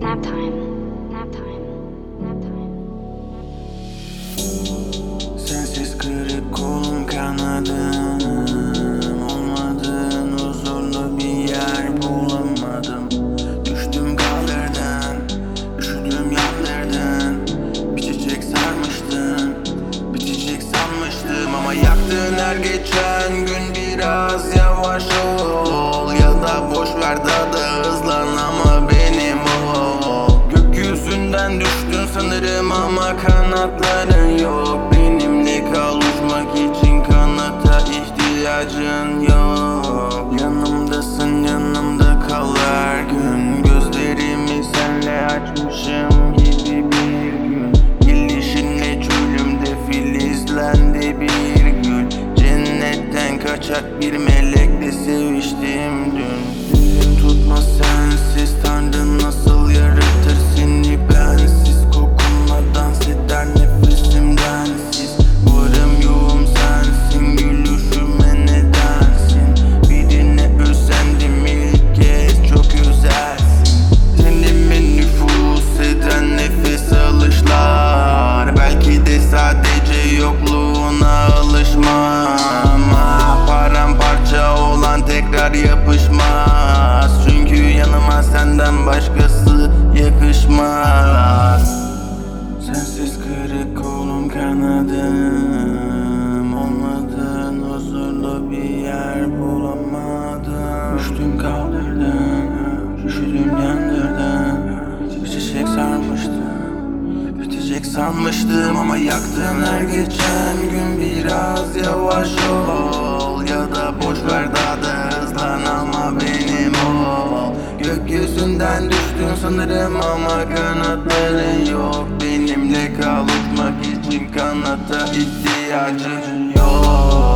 Nap time. Nap time. Nap time. Sensiz kırık kolum kanadım Olmadın huzurlu bir yer bulamadım Düştüm kaldırdın Üşüdüm yandırdın Bir çiçek sarmıştın Bitecek sanmıştım ama yaktın her geçen gün biraz yavaş ol Ya da boş ver daha ama kanatların yok. Benimle kal uçmak için kanata ihtiyacın yok. Yanımdasın yanımda kal her gün. Gözlerimi senle açmışım gibi bir gün. Gelişinle çölümde filizlendi bir gül Cennetten kaçak bir melekle seviştim dün. Dilim tutmaz Düştüm kaldırdın Üşüdüm yandırdın. Bir çiçek sarmıştım Bitecek sanmıştım ama yaktın her geçen gün. Biraz yavaş ol Ya da boş ver daha da hızlan ama benim ol. Gökyüzünden düştün sanırım ama kanatların yok. Benimle kal için kanata ihtiyacın yok